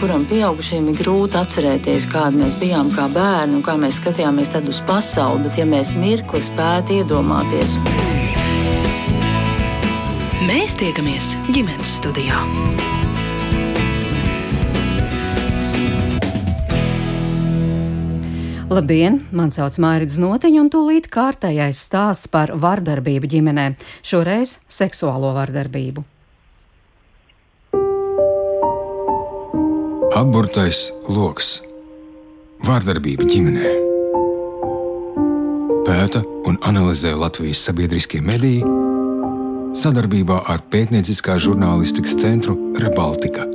kuram pieaugušiem ir grūti atcerēties, kādi mēs bijām kā bērni un kā mēs skatījāmies uz pasauli, bet ja mēs mirkli spētu iedomāties. Mēs tiekamies ģimenes studijā. Labdien! Mani sauc Mārcis Notiņš, un tūlīt kārtējais stāsts par vardarbību ģimenē, šoreiz seksuālo vardarbību. Apburtais lokus - vārdarbība ģimenē. Pēta un analizē Latvijas sabiedriskie mediji sadarbībā ar pētnieciskā žurnālistikas centru Rebaltika.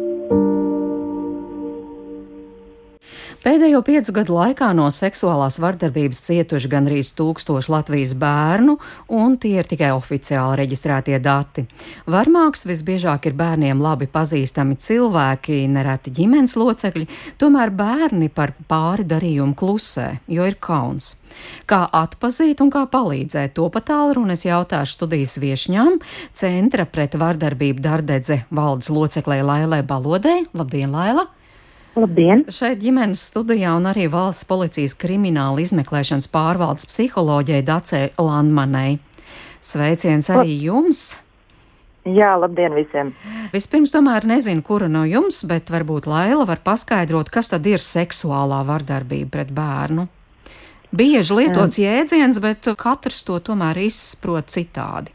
Pēdējo piecu gadu laikā no seksuālās vardarbības cietuši gandrīz tūkstoši Latvijas bērnu, un tie ir tikai oficiāli reģistrētie dati. Varmāks visbiežāk ir bērniem labi pazīstami cilvēki, nereti ģimenes locekļi, tomēr bērni par pāri darījumu klusē, jo ir kauns. Kā atpazīt un kā palīdzēt, to pat tālruni es jautāšu studijas viešņām, centra pret vardarbību dardedze valdes loceklē Lailē Balodē. Labdien, Laila! Labdien! Šeit ģimenes studijā un arī valsts policijas krimināla izmeklēšanas pārvaldes psiholoģijai Dacē Landmanai. Sveiciens arī jums! Jā, labdien visiem! Vispirms tomēr nezinu, kura no jums, bet varbūt Laila var paskaidrot, kas tad ir seksuālā vardarbība pret bērnu. Bieži lietots jēdziens, bet katrs to tomēr izprot citādi.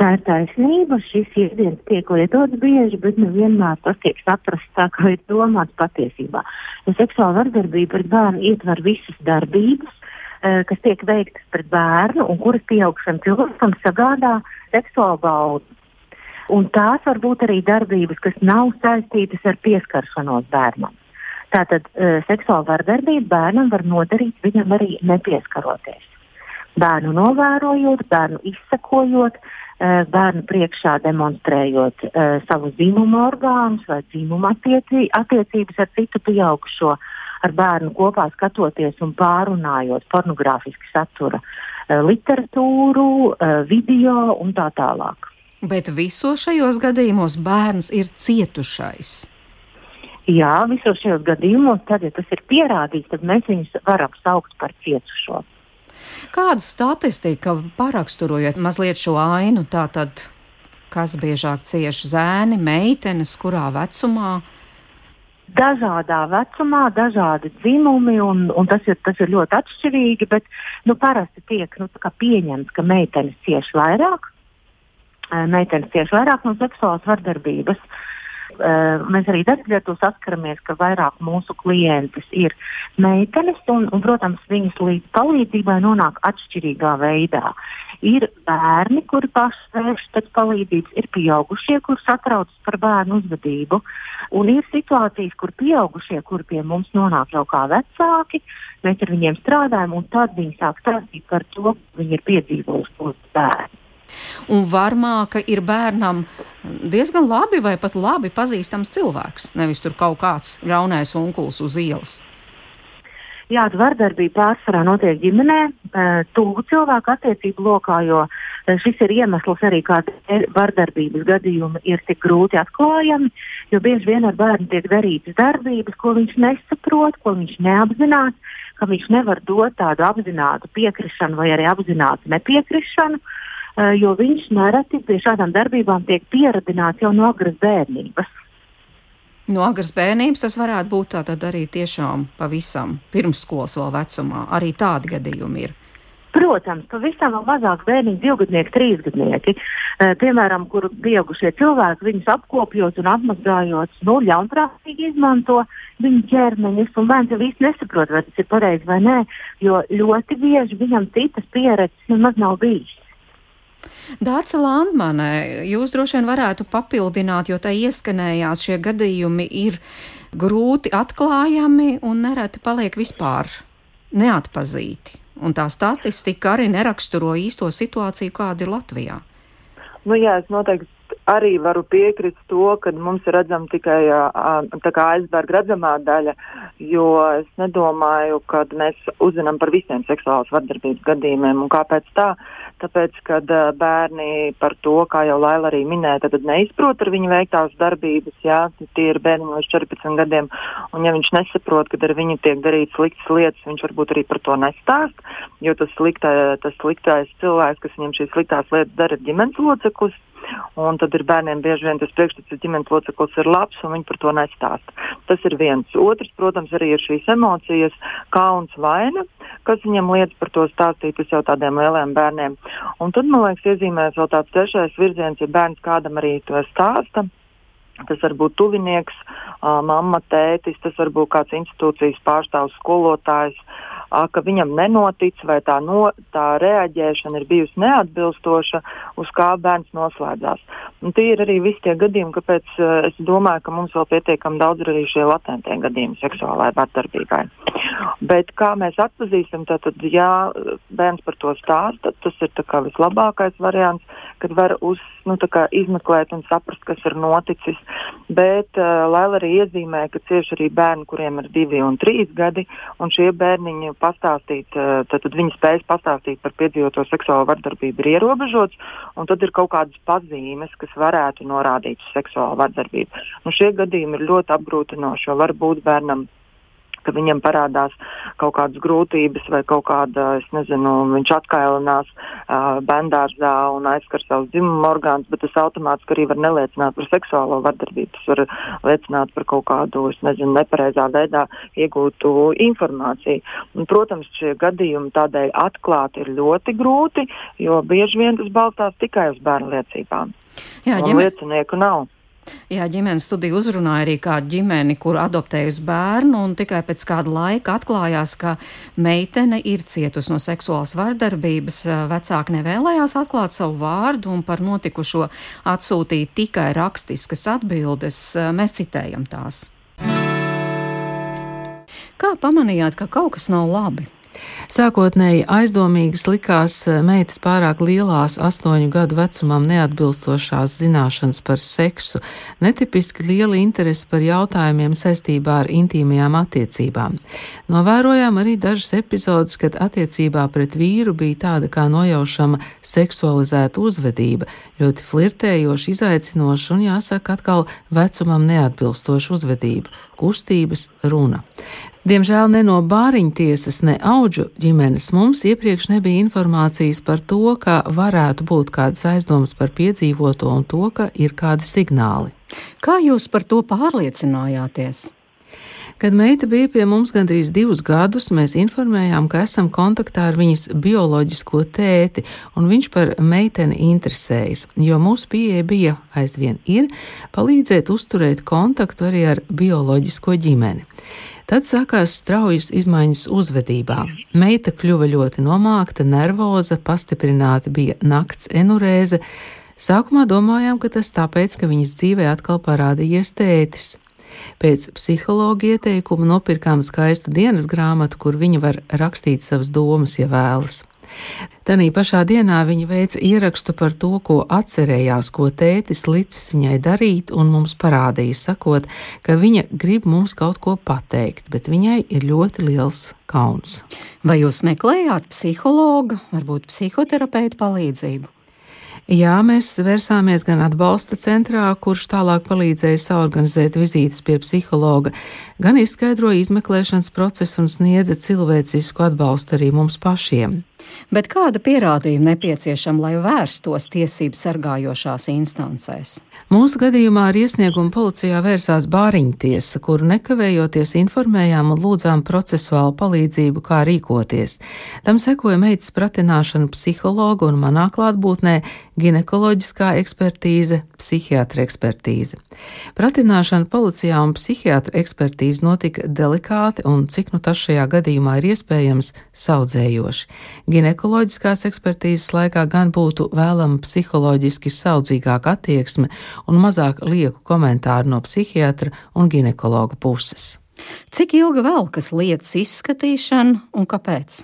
Tā ir taisnība. Šis jēdziens tiek lietots bieži, bet nevienmēr tas tiek saprasts tā, kā ir domāts patiesībā. Ja seksuāla vardarbība pret bērnu ietver visas darbības, eh, kas tiek veiktas pret bērnu un kuras pieaugšam cilvēkam sagādā seksuālu baudu. Un tās var būt arī darbības, kas nav saistītas ar pieskaršanos bērnam. Tātad uh, seksuāla vardarbība bērnam var nodarīt viņam arī nepieskaroties. Bērnu novērojot, bērnu izsakojot, Eh, bērnu priekšā demonstrējot uh, savu dzimumu orgānus vai dzimumu attieci, attiecības ar citu pieaugušo, ar bērnu kopā skatoties un pārunājot pornogrāfiski satura uh, literatūru, video un tā tālāk. Bet visos šajos gadījumos bērns ir cietušais. Jā, visos šajos gadījumos, tad, ja tas ir pierādīts, tad mēs viņus varam saukt par cietušo. Kāda statistika paraksturojot mazliet šo ainu, tātad, kas biežāk cieši zēni, meitenes, kurā vecumā? Dažādā vecumā, dažādi dzimumi, un, un tas, ir, tas ir ļoti atšķirīgi, bet nu, parasti tiek nu, pieņemts, ka meitenes cieši vairāk. Meitenes cieši vairāk no seksuālas vardarbības. Uh, mēs arī darbā to saskaramies, ka vairāk mūsu klientes ir meitenes, un, un protams, viņas līdz palīdzībai nonāk atšķirīgā veidā. Ir bērni, kuri paši vēršas pēc palīdzības, ir pieaugušie, kur satraucas par bērnu uzvedību, un ir situācijas, kur pieaugušie, kuri pie mums nonāk jau kā vecāki, mēs ar viņiem strādājam, un tad viņi sāk stāstīt par to, ko viņi ir piedzīvojuši uz bērnu. Un varmāka ir bērnam diezgan labi vai pat labi pazīstams cilvēks, nevis tur kaut kāds ļaunais onkulis uz ielas. Jā, vardarbība pārsvarā notiek ģimenē, tuvu cilvēku attiecību lokā, jo šis ir iemesls arī, kādēļ vardarbības gadījumi ir tik grūti atklājami. Jo bieži vien ar bērnu tiek darītas darbības, ko viņš nesaprot, ko viņš neapzinās, ka viņš nevar dot tādu apzinātu piekrišanu vai arī apzinātu nepiekrišanu. Eh, jo viņš nereti pie šādām darbībām tiek pieradināts jau no agras bērnības. No agras bērnības tas varētu būt tātad arī tiešām pavisam pirmsskolas vēl vecumā. Arī tādi gadījumi ir. Protams, pavisam vēl mazāk bērniņi, divgadnieki, trīsgadnieki, e, piemēram, kur pieaugušie cilvēki viņus apkopjot un apmazgājot, nu, ļaunprātīgi izmanto viņu ķermeņus, un bērns jau īsti nesaprot, vai tas ir pareizi vai nē, jo ļoti bieži viņam citas pieredzes nemaz nav bijis. Dārsa Landmane, jūs droši vien varētu papildināt, jo tai ieskanējās šie gadījumi ir grūti atklājami un nereti paliek vispār neatpazīti. Un tā statistika arī neraksturo īsto situāciju, kāda ir Latvijā. Nu, jā, es noteikti arī varu piekrist to, ka mums ir redzama tikai aizberga redzamā daļa, jo es nedomāju, ka mēs uzzinām par visiem seksuālas vardarbības gadījumiem. Un kāpēc tā? Tāpēc, kad bērni par to, kā jau Laila arī minēja, tad neizprot ar viņu veiktās darbības, jā, tie ir bērni līdz 14 gadiem, un ja viņš nesaprot, ka ar viņu tiek darīts sliktas lietas, viņš varbūt arī par to nestāst, jo tas, sliktā, tas sliktais cilvēks, kas viņam šīs sliktās lietas dara, ir ģimenes loceklis. Un tad ir bērniem bieži vien tas priekšstats, ka ģimenes loceklis ir labs un viņi par to nestāst. Tas ir viens. Otrs, protams, arī ir šīs emocijas, kauns, vaina, kas viņam liedz par to stāstīt jau tādiem lieliem bērniem. Un tad, man liekas, iezīmēs vēl tāds trešais virziens, ja bērns kādam arī to stāsta. Tas var būt tuvinieks, mamma, tētis, tas var būt kāds institūcijas pārstāvs, skolotājs, ka viņam nenotic vai tā, no, tā reaģēšana ir bijusi neatbilstoša, uz kā bērns noslēdzās. Un tie ir arī visi tie gadījumi, kāpēc es domāju, ka mums vēl pietiekami daudz ir arī šie latentie gadījumi seksuālai vardarbībai. Bet kā mēs atpazīstam, tad, ja bērns par to stāsta, tas ir vislabākais variants, kad var uz, nu, izmeklēt un saprast, kas ir noticis. Bet uh, Laila arī iezīmē, ka cieši arī bērni, kuriem ir divi un trīs gadi, un šie bērniņi pastāstīt, tad, tad viņi spējas pastāstīt par piedzīvoto seksuālo vardarbību ir ierobežots, un tad ir kaut kādas pazīmes, kas varētu norādīt uz seksuālo vardarbību. Nu, šie gadījumi ir ļoti apgrūtinoši, jo var būt bērnam ka viņam parādās kaut kādas grūtības vai kaut kāda, es nezinu, viņš atkailinās uh, bendārzā un aizskar savus dzimumu orgānus, bet tas automātiski arī var neliecināt par seksuālo vardarbību. Tas var liecināt par kaut kādu, es nezinu, nepareizā veidā iegūtu informāciju. Un, protams, šie gadījumi tādēļ atklāt ir ļoti grūti, jo bieži vien tas balstās tikai uz bērnu liecībām. Jā, ģimene... liecinieku nav. Jā, ģimenes studija uzrunāja arī kādu ģimeni, kur adoptējusi bērnu, un tikai pēc kāda laika atklājās, ka meitene ir cietusi no seksuālas vardarbības. Vecāki nevēlējās atklāt savu vārdu un par notikušo atsūtīt tikai rakstiskas atbildes. Mēs citējam tās. Kā pamanījāt, ka kaut kas nav labi? Sākotnēji aizdomīgas likās eh, meitas pārāk lielās, astoņu gadu vecumam neatbilstošās zināšanas par seksu, netipiski liela interese par jautājumiem saistībā ar intīmajām attiecībām. Novērojām arī dažas epizodes, kad attiecībā pret vīru bija tāda kā nojaušama seksualizēta uzvedība, ļoti flirtējoša, izaicinoša un, jāsaka, atkal vecumam neatbilstoša uzvedība, kustības, runa. Diemžēl ne no bāriņtiesas, ne auģu ģimenes mums iepriekš nebija informācijas par to, ka varētu būt kādas aizdomas par piedzīvoto un to, ka ir kādi signāli. Kā jūs par to pārliecinājāties? Kad meita bija pie mums gandrīz divus gadus, mēs informējām, ka esam kontaktā ar viņas bioloģisko tēti, un viņš par meiteni interesējas, jo mūsu pieeja bija aizvien ir palīdzēt uzturēt kontaktu arī ar bioloģisko ģimeni. Tad sākās straujas izmaiņas uzvedībā. Meita kļuva ļoti nomākta, nervoza, pastiprināta bija nakts enurēze. Sākumā domājām, ka tas tāpēc, ka viņas dzīvē atkal parādījies tētis. Pēc psihologa ieteikuma nopirkām skaistu dienas grāmatu, kur viņa var rakstīt savas domas, ja vēlas. Tanī pašā dienā viņa veica ierakstu par to, ko atcerējās, ko tētis licis viņai darīt, un mums parādīja, sakot, ka viņa grib mums kaut ko pateikt, bet viņai ir ļoti liels kauns. Vai jūs meklējāt psihologa, varbūt psihoterapeita palīdzību? Jā, mēs vērsāmies gan atbalsta centrā, kurš tālāk palīdzēja saorganizēt vizītes pie psihologa, gan izskaidroja izmeklēšanas procesu un sniedza cilvēcisku atbalstu arī mums pašiem. Bet kāda pierādījuma nepieciešama, lai vērstos tiesību sargājošās instancēs? Mūsu gadījumā ar iesniegumu policijā vērsās Bāriņtiesa, kuru nekavējoties informējām un lūdzām procesuālu palīdzību, kā rīkoties. Tam sekoja meitas pratināšana psihologa un manā klātbūtnē ginekoloģiskā ekspertīze, psihiatra ekspertīze. Pratināšana policijā un psihiatra ekspertīze notika delikāti un, cik nu tas šajā gadījumā ir iespējams, saudzējoši. Ginekoloģiskās ekspertīzes laikā gan būtu vēlama psiholoģiski saudzīgāka attieksme un mazāk lieku komentāru no psihiatra un ginekologa puses. Cik ilga velkas lietas izskatīšana un kāpēc?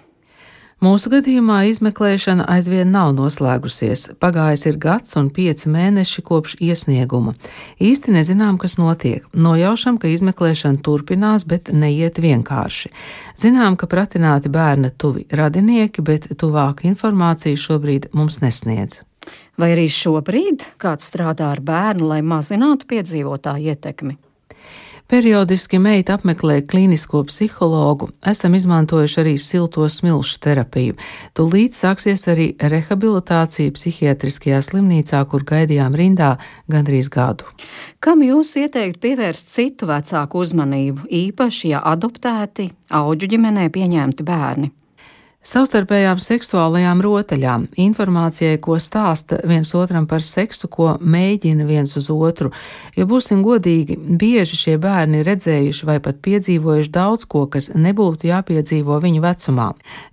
Mūsu gadījumā izmeklēšana aizvien nav noslēgusies. Pagājis ir gads un pieci mēneši kopš iesnieguma. Īsti nezinām, kas notiek. Nojaušam, ka izmeklēšana turpinās, bet neiet vienkārši. Zinām, ka pratināti bērna tuvi radinieki, bet tuvāku informāciju šobrīd mums nesniedz. Vai arī šobrīd kāds strādā ar bērnu, lai mazinātu piedzīvotā ietekmi? Periodiski meita apmeklē klīnisko psihologu, esam izmantojuši arī silto smilšu terapiju. Tūlīt sāksies arī rehabilitācija psihiatriskajā slimnīcā, kur gaidījām rindā gandrīz gadu. Kam jūs ieteikt pievērst citu vecāku uzmanību, īpaši, ja adoptēti, auģu ģimenē pieņemti bērni? Savstarpējām seksuālajām rotaļām, informācijai, ko stāsta viens otram par seksu, ko mēģina viens uz otru, jo būsim godīgi, bieži šie bērni ir redzējuši vai pat piedzīvojuši daudz ko, kas nebūtu jāpiedzīvo viņu vecumā.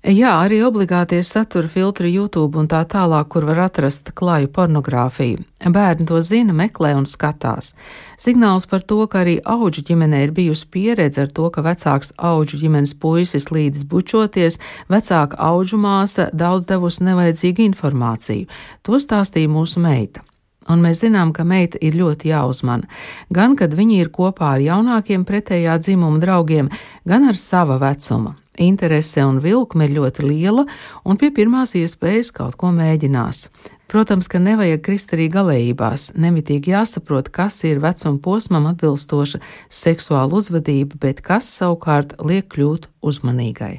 Jā, arī obligātie satura filtri YouTube un tā tālāk, kur var atrast klaju pornogrāfiju. Bērni to zina, meklē un skatās. Signāls par to, ka arī auģu ģimenē ir bijusi pieredze ar to, ka vecāks auģu ģimenes puisis līdz bučoties, vecāka auģu māsa daudz devusi nevajadzīgu informāciju. To stāstīja mūsu meita. Un mēs zinām, ka meita ir ļoti jāuzmana. Gan, kad viņi ir kopā ar jaunākiem pretējā dzimuma draugiem, gan ar sava vecuma. Interese un vilkme ir ļoti liela, un pie pirmās iespējas kaut ko mēģinās. Protams, ka nevajag krist arī galējībās. Nemitīgi jāsaprot, kas ir vecuma posmam atbilstoša seksuāla uzvedība, bet kas savukārt liek kļūt uzmanīgai.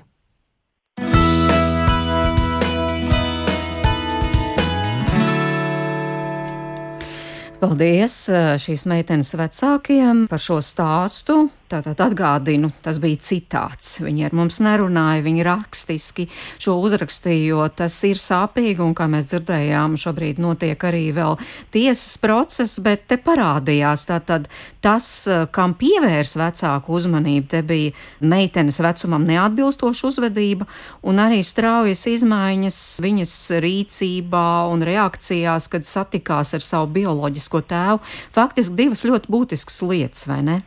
Paldies eh, šīs meitenes vecākiem par šo stāstu. Tātad atgādinu, tas bija citāts. Viņi ar mums nerunāja, viņi rakstiski šo uzrakstīja, jo tas ir sāpīgi, un kā mēs dzirdējām, šobrīd notiek arī vēl tiesas process, bet te parādījās tātad tas, kam pievērs vecāku uzmanību, te bija meitenes vecumam neatbilstoša uzvedība, un arī straujas izmaiņas viņas rīcībā un reakcijās, kad satikās ar savu bioloģisko tēvu. Faktiski divas ļoti būtiskas lietas, vai ne?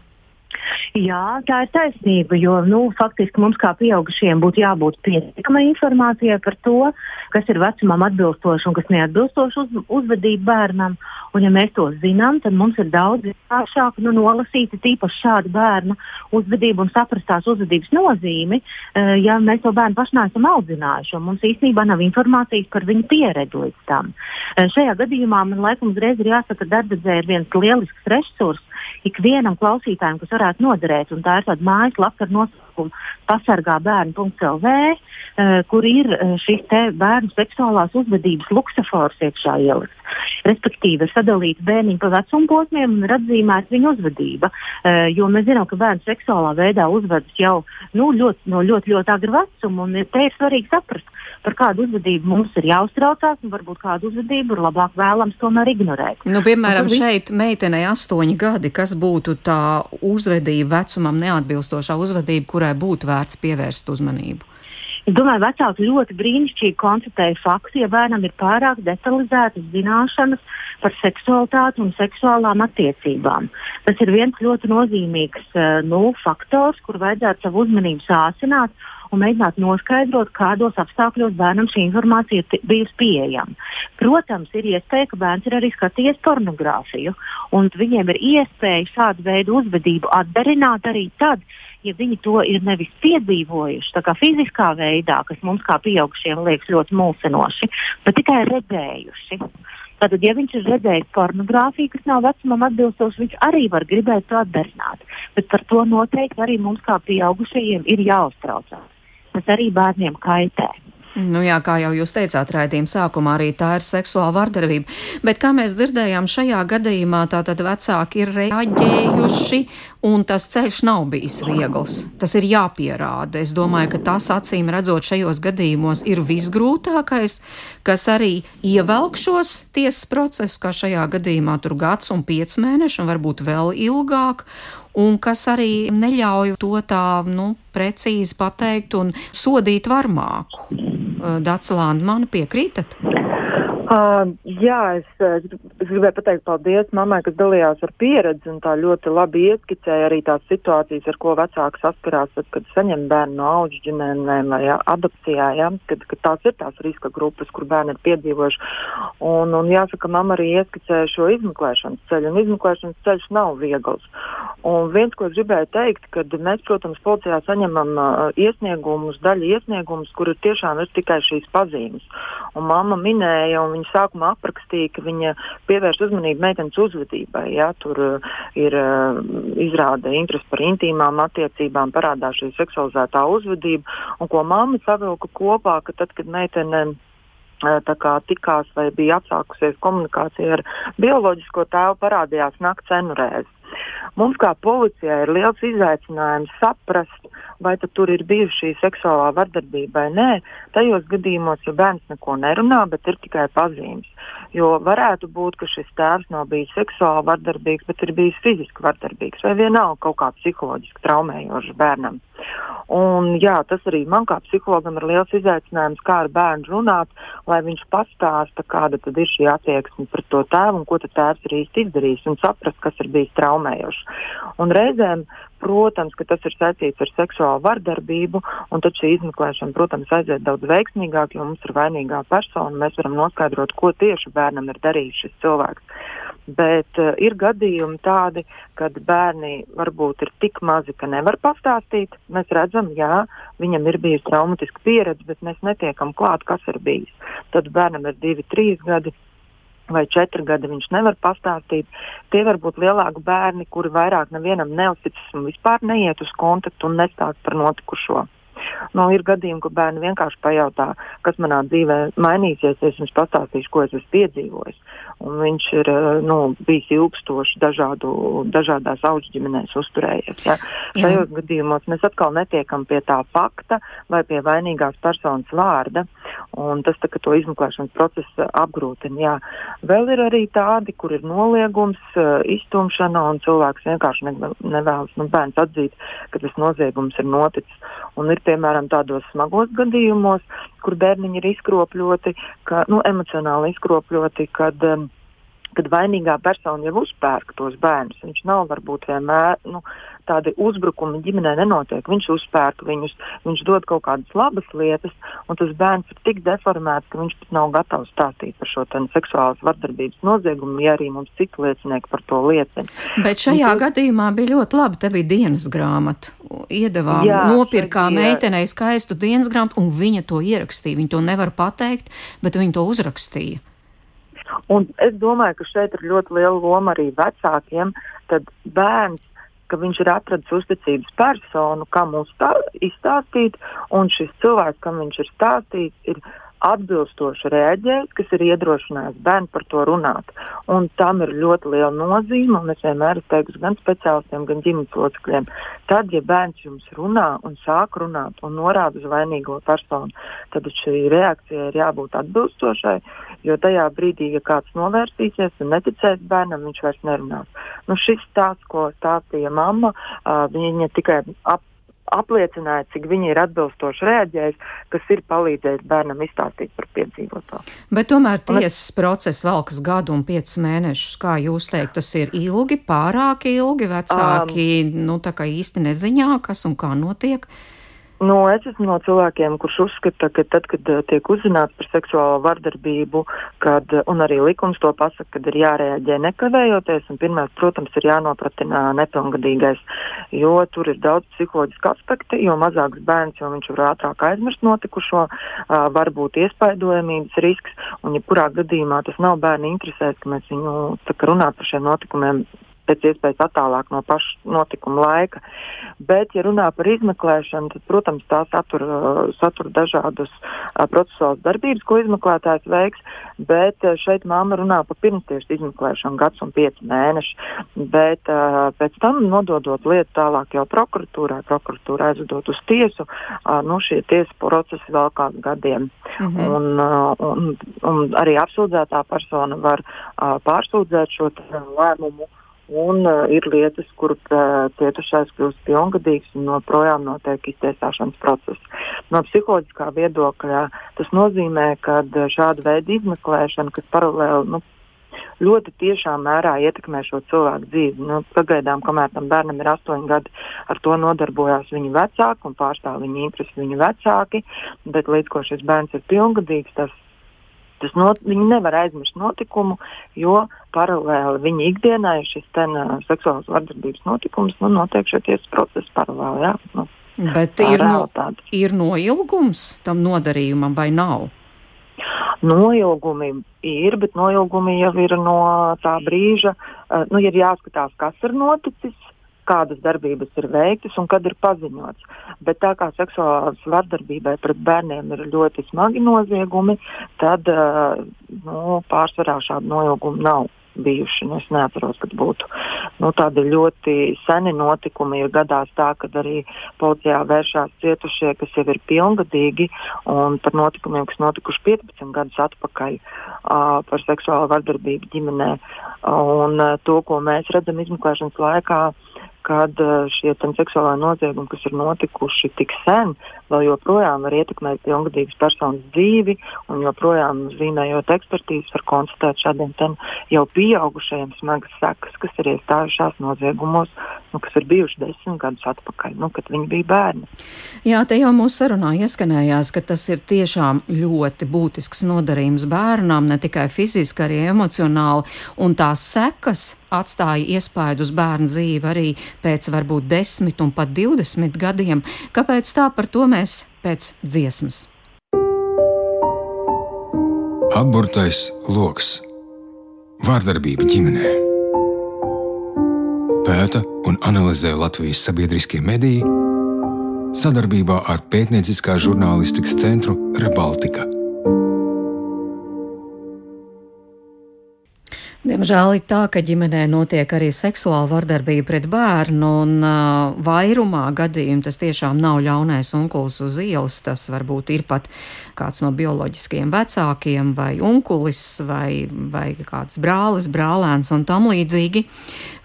Jā, tā ir taisnība, jo nu, faktiski mums kā pieaugušiem būtu jābūt pietiekamai informācijai par to, kas ir vecumam atbilstoši un kas neatbilstoši uz, uzvedību bērnam. Un, ja mēs to zinām, tad mums ir daudz vienkāršāk nu, nolasīt tīpaši šādu bērnu uzvedību un saprast tās uzvedības nozīmi, uh, ja mēs to bērnu paši neesam audzinājuši. Mums īstenībā nav informācijas par viņu pieredzi līdz tam. Uh, šajā gadījumā man laikam uzreiz ir jāsaka, ka darbdzē ir viens lielisks resurs ikvienam klausītājam, kas varētu noderēt. Tā ir tāda mājaslapa ar nosaukumu pasargā bērnu.lv, kur ir uh, šis bērnu seksuālās uzvedības luksafors iekšā ielikts. Respektīvi, ir sadalīti bērniņi pa vecuma posmiem un ir atzīmēta viņa uzvedība. Uh, jo mēs zinām, ka bērns seksuālā veidā uzvedas jau nu, ļoti, no ļoti, ļoti agra vecuma, un te ir svarīgi saprast, par kādu uzvedību mums ir jāuztraucās, un varbūt kādu uzvedību ir labāk vēlams tomēr ignorēt. Nu, piemēram, un, šeit meitenei astoņi gadi, kas būtu tā uzvedība vecumam neatbilstošā uzvedība, kurai būtu vērts pievērst uzmanību? Es domāju, vecāki ļoti brīnišķīgi konstatēja faktu, ja bērnam ir pārāk detalizētas zināšanas par seksualitāti un seksuālām attiecībām. Tas ir viens ļoti nozīmīgs uh, nu, faktors, kur vajadzētu savu uzmanību sācināt un mēģināt noskaidrot, kādos apstākļos bērnam šī informācija ir bijusi pieejama. Protams, ir iespēja, ka bērns ir arī skatījies pornogrāfiju, un viņiem ir iespēja šādu veidu uzvedību atdarināt arī tad, ja viņi to ir nevis piedzīvojuši, fiziskā veidā, kas mums kā pieaugušiem liekas ļoti mulsinoši, bet tikai redzējuši. Tātad, ja viņš ir redzējis pornogrāfiju, kas nav vecumam atbilstoša, viņš arī var gribēt to atdarināt. Bet par to noteikti arī mums, kā pieaugušajiem, ir jāuztraucās. Tas arī bērniem kaitē. Nu jā, kā jau jūs teicāt, raidījuma sākumā arī tā ir seksuāla vardarbība. Bet, kā mēs dzirdējām, šajā gadījumā tātad vecāki ir reaģējuši, un tas ceļš nav bijis viegls. Tas ir jāpierāda. Es domāju, ka tas acīm redzot šajos gadījumos ir visgrūtākais, kas arī ievelk šos tiesas procesus, kā šajā gadījumā tur gads un piec mēneši, un varbūt vēl ilgāk un kas arī neļauj to tā nu, precīzi pateikt un sodīt varmāku. Dācis Lāna, man piekrītat? Uh, jā, es, es, gribēju pateikt paldies mammai, kas dalījās ar pieredzi un tā ļoti labi ieskicēja arī tās situācijas, ar ko vecāki saskarās, tad, kad saņem bērnu no auģu ģimenēm vai jā, adopcijā, jā, kad, kad tās ir tās riska grupas, kur bērni ir piedzīvojuši. Un, un jāsaka, mamma arī ieskicēja šo izmeklēšanas ceļu, un izmeklēšanas ceļš nav viegls. Un viens, ko es gribēju teikt, kad mēs, protams, policijā saņemam uh, iesniegumus, daļu iesniegumus, kur tiešām ir tikai šīs pazīmes. Un mamma minēja, un viņa sākumā aprakstīja, ka viņa pievērš uzmanību meitenes uzvedībai. Ja? Tur uh, ir uh, izrāda interesi par intīmām attiecībām, parādās šī seksualizētā uzvedība, un ko mamma savilka kopā, ka tad, kad meitene uh, kā, tikās vai bija atsākusies komunikācija ar bioloģisko tēvu, parādījās nakts cenurēs. Mums kā policijai ir liels izaicinājums saprast, vai tur ir bijusi šī seksuālā vardarbība vai nē. Tajos gadījumos, ja bērns neko nerunā, bet ir tikai pazīmes. Jo varētu būt, ka šis tēvs nav bijis seksuāli vardarbīgs, bet ir bijis fiziski vardarbīgs vai vienalga kaut kā psiholoģiski traumējošs bērnam. Un, jā, tas arī man kā psihologam ir liels izaicinājums, kā ar bērnu runāt, lai viņš pastāsta, kāda ir šī attieksme pret to tēvu un ko tēvs ir īsti izdarījis un saprast, kas ir bijis traumējošs. Un reizēm Protams, ka tas ir saistīts ar seksuālu vardarbību, un tad šī izmeklēšana, protams, aiziet daudz veiksmīgāk, jo mums ir vainīgā persona. Mēs varam noskaidrot, ko tieši bērnam ir darījis šis cilvēks. Bet uh, ir gadījumi tādi, kad bērni varbūt ir tik mazi, ka nevar pastāstīt. Mēs redzam, jā, viņam ir bijusi traumatiska pieredze, bet mēs netiekam klāt, kas ir bijis. Tad bērnam ir divi, trīs gadi vai četri gadi viņš nevar pastāstīt. Tie var būt lielāki bērni, kuri vairāk nevienam neuzticas un vispār neiet uz kontaktu un nestāst par notikušo. Nu, ir gadījumi, ka bērni vienkārši pajautā, kas manā dzīvē mainīsies, es jums pastāstīšu, ko es esmu piedzīvojis un viņš ir eh, nu, bijis ilgstoši dažādu, dažādās augu ģimenēs uzturējies. Ja. Šajos gadījumos mēs atkal netiekam pie tā fakta vai pie vainīgās personas vārda, un tas tā, to izmeklēšanas procesu apgrūtina. Jā. Vēl ir arī tādi, kur ir noliegums, eh, iztumšana, un cilvēks vienkārši nevēlas nu, bērns atzīt, ka tas noziegums ir noticis. Un ir piemēram tādos smagos gadījumos, kur bērniņi ir izkropļoti, ka, nu, emocionāli izkropļoti, kad um, kad vainīgā persona jau uzpērk tos bērnus. Viņš nav varbūt vienmēr nu, tādi uzbrukumi ģimenē nenotiek. Viņš uzpērk viņus, viņš dod kaut kādas labas lietas, un tas bērns ir tik deformēts, ka viņš pat nav gatavs stāstīt par šo seksuālas vardarbības noziegumu, ja arī mums citi liecinieki par to liecina. Bet šajā un, gadījumā bija ļoti labi, te bija dienas grāmata. Iedavām, jā, nopirkām bija... meitenei skaistu dienas grāmatu, un viņa to ierakstīja. Viņa to nevar pateikt, bet viņa to uzrakstīja. Un es domāju, ka šeit ir ļoti liela loma arī vecākiem. Tad bērns, ka viņš ir atradzis uzticības personu, kam mums tā izstāstīt, un šis cilvēks, kam viņš ir stāstījis, ir atbilstoši reaģēt, kas ir iedrošinājis bērnu par to runāt. Un tam ir ļoti liela nozīme, un es vienmēr teiktu gan speciālistiem, gan ģimenes locekļiem. Tad, ja bērns jums runā un sāk runāt un norāda uz vainīgo personu, tad šī reakcija ir jābūt atbilstošai, jo tajā brīdī, ja kāds novērsīsies un neticēs bērnam, viņš vairs nerunās. Nu, šis stāsts, ko stāstīja mamma, viņa tikai ap apliecināja, cik viņi ir atbilstoši reaģējis, kas ir palīdzējis bērnam izstāstīt par piedzīvoto. Bet tomēr tiesas es... process valkas gadu un piecus mēnešus, kā jūs teikt, tas ir ilgi, pārāk ilgi, vecāki, um, nu tā kā īsti neziņā, kas un kā notiek. Nu, es esmu no cilvēkiem, kurš uzskata, ka tad, kad uh, tiek uzzināts par seksuālo vardarbību, kad, uh, un arī likums to pasaka, kad ir jārēģē nekavējoties, un pirmais, protams, ir jānopratina nepilngadīgais, jo tur ir daudz psiholoģisku aspektu, jo mazāks bērns, jo viņš var ātrāk aizmirst notikušo, var būt iespaidojamības risks, un jebkurā gadījumā tas nav bērni interesēs, ka mēs viņu runāt par šiem notikumiem pēc iespējas attālāk no paša notikuma laika. Bet, ja runā par izmeklēšanu, tad, protams, tā satura, satura dažādas uh, procesuālas darbības, ko izmeklētājs veiks, bet šeit māma runā par pirmstiešu izmeklēšanu gads un pieci mēneši. Bet pēc tam nododot lietu tālāk jau prokuratūrai, prokuratūra aizvedot uz tiesu, nu šie tiesas procesi vēl kādiem gadiem. Mm -hmm. un, un, un arī apsūdzētā persona var pārsūdzēt šo lēmumu Un uh, ir lietas, kur uh, cietušais kļūst pilngadīgs un joprojām notiek iztiesāšanas process. No psiholoģiskā viedokļa tas nozīmē, ka šāda veida izmeklēšana, kas paralēli nu, ļoti tiešā mērā ietekmē šo cilvēku dzīvi. Nu, pagaidām, kamēr tam bērnam ir astoņi gadi, ar to nodarbojās viņa vecāki un pārstāv viņa intereses viņa vecāki. Bet līdz ko šis bērns ir pilngadīgs, tas Tas not, viņi nevar aizmirst notikumu, jo paralēli viņa ikdienai šis ten, uh, seksuālās vardarbības notikums nu, notiek šie tiesas procesi paralēli. Jā, nu, Bet ir, no, ir noilgums tam nodarījumam vai nav? Noilgumi ir, bet noilgumi jau ir no tā brīža, nu, ir jāskatās, kas ir noticis, kādas darbības ir veiktas un kad ir paziņots. Bet tā kā seksuālās vardarbībai pret bērniem ir ļoti smagi noziegumi, tad uh, nu, pārsvarā šādu noilgumu nav bijuši. Nu, es neatceros, kad būtu nu, tādi ļoti seni notikumi. Ir gadās tā, ka arī policijā vēršās cietušie, kas jau ir pilngadīgi un par notikumiem, kas notikuši 15 gadus atpakaļ uh, par seksuālu vardarbību ģimenē. Un uh, to, ko mēs redzam izmeklēšanas laikā, kad eh, šie seksuālā noziegumi, kas ir notikuši tik sen, vēl joprojām var ietekmēt pilngadīgas personas dzīvi, un joprojām zīmējot ekspertīzes, var konstatēt šādiem jau pieaugušajiem smagas sekas, kas ir iestājušās noziegumos, nu, kas ir bijuši desmit gadus atpakaļ, nu, kad viņi bija bērni. Jā, te jau mūsu sarunā ieskanējās, ka tas ir tiešām ļoti būtisks nodarījums bērnam, ne tikai fiziski, arī emocionāli, un tās sekas atstāja iespaidu uz bērnu dzīvi arī pēc varbūt desmit un pat divdesmit gadiem. Kāpēc tā par to mēs pēc dziesmas? Apburtais lokus - vārdarbība ģimenē. Pēta un analizē Latvijas sabiedriskie mediji sadarbībā ar pētnieciskā žurnālistikas centru Rebaltika. Diemžēl ir tā, ka ģimenē notiek arī seksuāla vardarbība pret bērnu, un uh, vairumā gadījumu tas tiešām nav ļaunais onkulis uz ielas. Tas varbūt ir pat kāds no bioloģiskiem vecākiem, vai onkulis, vai, vai kāds brālis, brālēns un tam līdzīgi.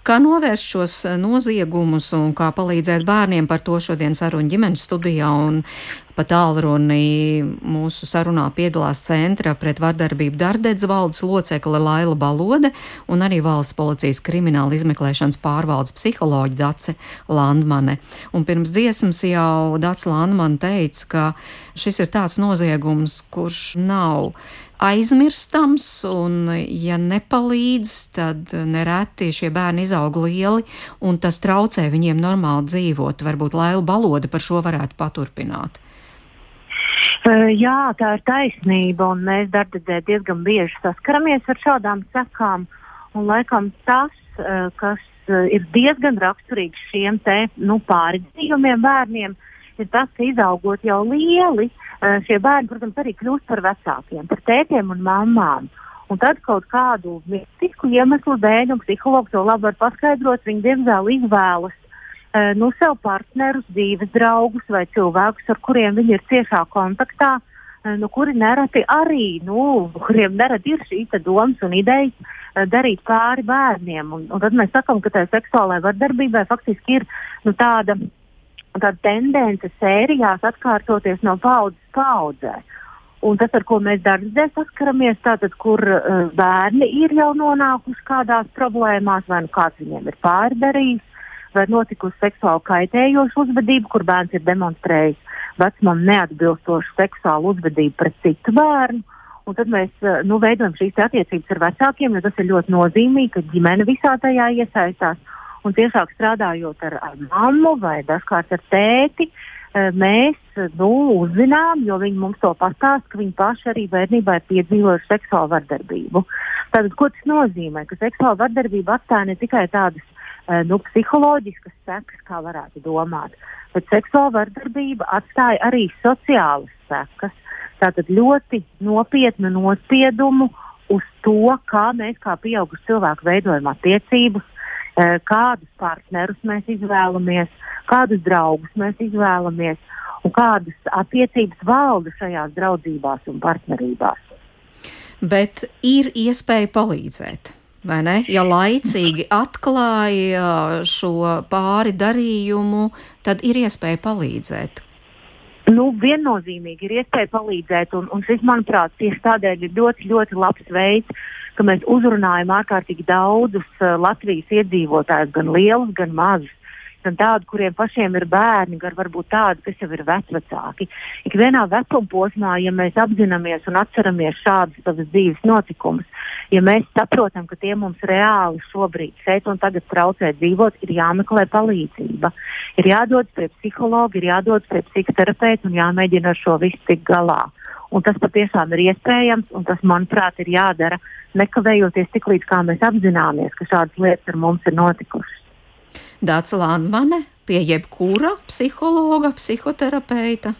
Kā novērst šos noziegumus un kā palīdzēt bērniem par to šodien sarunu ģimenes studijā un pa tālruni mūsu sarunā piedalās centra pret vardarbību Dardedz valdes locekle Laila Balode un arī valsts policijas krimināla izmeklēšanas pārvaldes psiholoģi Dace Landmane. Un pirms dziesmas jau Dace Landmane teica, ka šis ir tāds noziegums, kurš nav aizmirstams, un, ja nepalīdz, tad nereti šie bērni izaug lieli, un tas traucē viņiem normāli dzīvot. Varbūt Laila Balode par šo varētu paturpināt. Jā, tā ir taisnība, un mēs darbdedzē diezgan bieži saskaramies ar šādām sekām. Laikam tas, kas ir diezgan raksturīgs šiem te, nu, pārdzīvumiem bērniem, ir tas, ka izaugot jau lieli, Eh, šie bērni, protams, arī kļūst par vecākiem, par tētiem un mamām. Un tad kaut kādu mistisku iemeslu dēļ, un psihologs to labi var paskaidrot, viņi diemžēl izvēlas uh, nu, sev partnerus, dzīves draugus vai cilvēkus, ar kuriem viņi ir ciešā kontaktā, uh, nu, kuri nereti arī, nu, kuriem nereti ir šī domas un idejas uh, darīt pāri bērniem. Un, un tad mēs sakām, ka tā seksuālajai vardarbībai faktiski ir nu, tāda tāda tendence sērijās atkārtoties no paudzes paudzē. Un tas, ar ko mēs darbā saskaramies, tātad, kur uh, bērni ir jau nonākuši kādās problēmās, vai nu kāds viņiem ir pārdarījis, vai notikusi seksuāli kaitējoša uzvedība, kur bērns ir demonstrējis vecumam neatbilstošu seksuālu uzvedību pret citu bērnu. Un tad mēs uh, nu, veidojam šīs attiecības ar vecākiem, jo tas ir ļoti nozīmīgi, ka ģimene visā tajā iesaistās. Un tiešāk strādājot ar, ar mammu vai dažkārt ar tēti, eh, mēs nu, uzzinām, jo viņi mums to pastāsta, ka viņi paši arī bērnībā ir piedzīvojuši seksuālu vardarbību. Tātad, ko tas nozīmē? Ka seksuāla vardarbība atstāja ne tikai tādas eh, nu, psiholoģiskas sekas, kā varētu domāt, bet seksuāla vardarbība atstāja arī sociālas sekas. Tātad ļoti nopietnu nospiedumu uz to, kā mēs kā pieauguši cilvēki veidojam attiecības, kādus partnerus mēs izvēlamies, kādus draugus mēs izvēlamies un kādas attiecības valda šajās draudzībās un partnerībās. Bet ir iespēja palīdzēt vai ne? Ja laicīgi atklāja šo pāri darījumu, tad ir iespēja palīdzēt. Nu, viennozīmīgi ir iespēja palīdzēt, un, un šis, manuprāt, tieši tādēļ ir ļoti, ļoti labs veids, ka mēs uzrunājam ārkārtīgi daudzus uh, Latvijas iedzīvotājus, gan lielus, gan mazus gan tādu, kuriem pašiem ir bērni, gan varbūt tādu, kas jau ir vecāki. Ikvienā vecuma posmā, ja mēs apzināmies un atceramies šādus savas dzīves notikumus, ja mēs saprotam, ka tie mums reāli šobrīd šeit un tagad traucē dzīvot, ir jāmeklē palīdzība. Ir jādodas pie psihologa, ir jādodas pie psihoterapeita un jāmēģina ar šo visu tikt galā. Un tas patiešām ir iespējams, un tas, manuprāt, ir jādara nekavējoties tik līdz kā mēs apzināmies, ka šādas lietas ar mums ir notikušas. Dāca Landmane pie jebkura psihologa, psihoterapeita?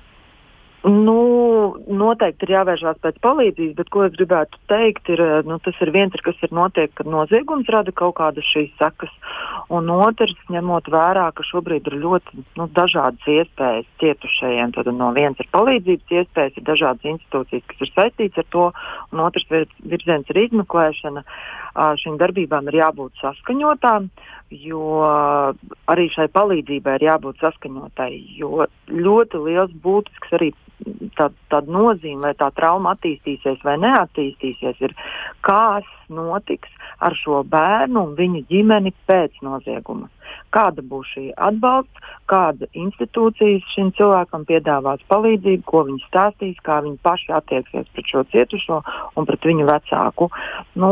Nu, noteikti ir jāvēršās pēc palīdzības, bet ko es gribētu teikt, ir, nu, tas ir viens, kas ir notiek, kad noziegums rada kaut kādas šīs sekas, un otrs, ņemot vērā, ka šobrīd ir ļoti nu, dažādas iespējas cietušajiem. Tad no vienas ir palīdzības iespējas, ir dažādas institūcijas, kas ir saistītas ar to, un otrs virziens ir izmeklēšana. Šīm darbībām ir jābūt saskaņotām. Jo arī šai palīdzībai ir jābūt saskaņotai. Jo ļoti liels būtisks arī tāda tā nozīme, vai tā trauma attīstīsies vai neattīstīsies, ir kas notiks ar šo bērnu un viņa ģimeni pēc nozieguma. Kāda būs šī atbalsts, kāda institūcijas šim cilvēkam piedāvās palīdzību, ko viņi stāstīs, kā viņi paši attieksies pret šo cietušo un pret viņu vecāku. Nu,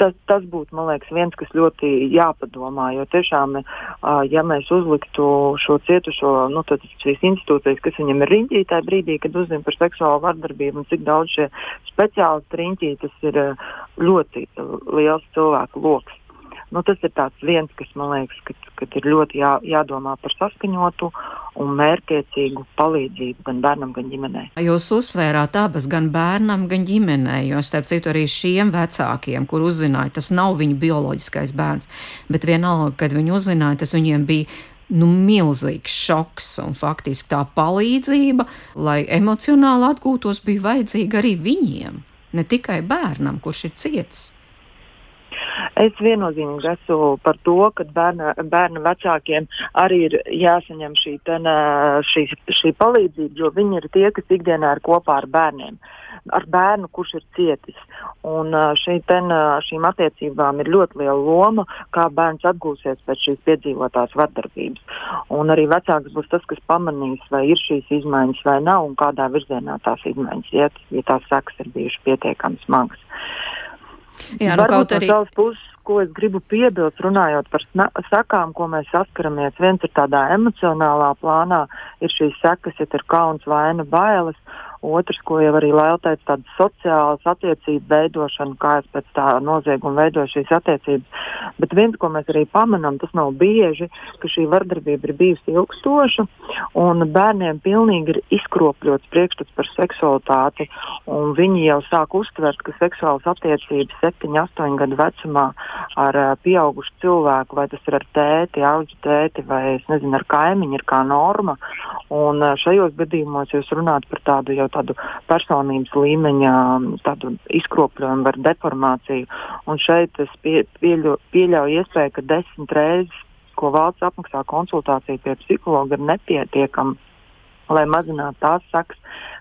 tas, tas būtu, man liekas, viens, kas ļoti jāpadomā. Jo tiešām, ja mēs uzliktu šo cietušo, nu, tad šīs institūcijas, kas viņam ir riņķī tajā brīdī, kad uzzina par seksuālu vardarbību un cik daudz šie speciālisti riņķī, tas ir ļoti liels cilvēku lokus. Nu, tas ir viens, kas man liekas, ka, ka ir ļoti jā, jādomā par saskaņotu un mērķiecīgu palīdzību gan bērnam, gan ģimenei. Jūs uzsvērāt abas, gan bērnam, gan ģimenei, jo starp citu arī šiem vecākiem, kur uzzināja, tas nav viņu bioloģiskais bērns, bet vienalga, kad viņi uzzināja, tas viņiem bija nu, milzīgs šoks, un faktiski tā palīdzība, lai emocionāli atgūtos, bija vajadzīga arī viņiem, ne tikai bērnam, kurš ir cietis. Es viennozīmīgi esmu par to, ka bērna, bērna vecākiem arī ir jāsaņem šī, ten, šī, šī palīdzība, jo viņi ir tie, kas ikdienā ir kopā ar bērniem. Ar bērnu, kurš ir cietis. Un šī ten, šīm attiecībām ir ļoti liela loma, kā bērns atgūsies pēc šīs piedzīvotās vardarbības. Un arī vecāks būs tas, kas pamanīs, vai ir šīs izmaiņas vai nav, un kādā virzienā tās izmaiņas iet, ja tās sekas ir bijušas pietiekami smagas. Jā, nu, Varbūt arī... no savas puses, ko es gribu piebilst, runājot par sakām, ko mēs saskaramies. Viens ir tādā emocionālā plānā, ir šīs sekas, ja ir kauns, vaina, bailes. Otrs, ko jau arī Laila teica, tāda sociālas attiecību veidošana, kā es pēc tā nozieguma veidoju šīs attiecības. Bet viens, ko mēs arī pamanām, tas nav bieži, ka šī vardarbība ir bijusi ilgstoša un bērniem pilnīgi ir izkropļots priekšstats par seksualitāti. Viņi jau sāk uztvert, ka seksuālas attiecības 7, 8 gadu vecumā ar uh, pieaugušu cilvēku, vai tas ir ar tēti, auģu tēti vai nezinu, ar kaimiņu, ir kā norma. Un uh, šajos gadījumos jūs runājat par tādu jau tādu personības līmeņa tādu izkropļojumu vai deformāciju. Un šeit es pie, pieļu, pieļauju iespēju, ka desmit reizes, ko valsts apmaksā konsultācija pie psihologa, ir nepietiekama, lai mazinātu tās sakas,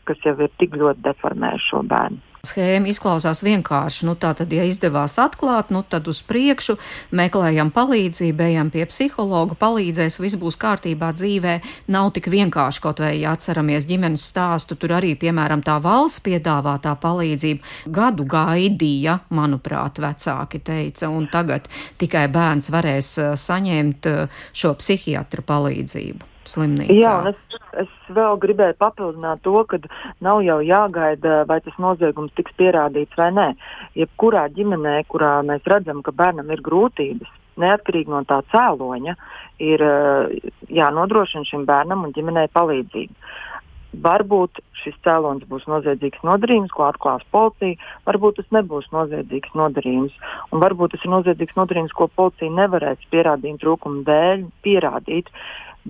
kas jau ir tik ļoti deformējušas šo bērnu. Schēma izklausās vienkārši. Nu, tā tad, ja izdevās atklāt, nu, tad uz priekšu meklējam palīdzību, ejam pie psihologa, palīdzēs, viss būs kārtībā dzīvē. Nav tik vienkārši kaut vai, ja atceramies ģimenes stāstu, tur arī, piemēram, tā valsts piedāvātā palīdzība gadu gaidīja, manuprāt, vecāki teica, un tagad tikai bērns varēs eh, saņemt eh, šo psihiatru palīdzību slimnīcā. Jā, un es, es vēl gribēju papildināt to, ka nav jau jāgaida, vai tas noziegums tiks pierādīts vai nē. Jebkurā ģimenē, kurā mēs redzam, ka bērnam ir grūtības, neatkarīgi no tā cēloņa, ir jānodrošina šim bērnam un ģimenei palīdzība. Varbūt šis cēlonis būs noziedzīgs nodarījums, ko atklās policija, varbūt tas nebūs noziedzīgs nodarījums, un varbūt tas ir noziedzīgs nodarījums, ko policija nevarēs pierādījumu trūkumu dēļ pierādīt.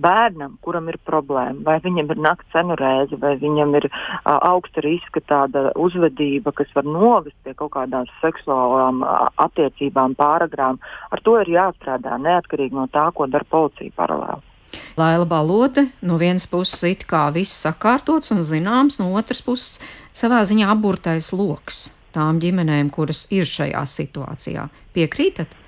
Bērnam, kuram ir problēma, vai viņam ir nakts cenu reize, vai viņam ir uh, augsta riska tāda uzvedība, kas var novest pie kaut kādām seksuālām uh, attiecībām pāragrām, ar to ir jāstrādā neatkarīgi no tā, ko dara policija paralēli. Laila Balode no vienas puses it kā viss sakārtots un zināms, no otras puses savā ziņā aburtais loks tām ģimenēm, kuras ir šajā situācijā. Piekrītat?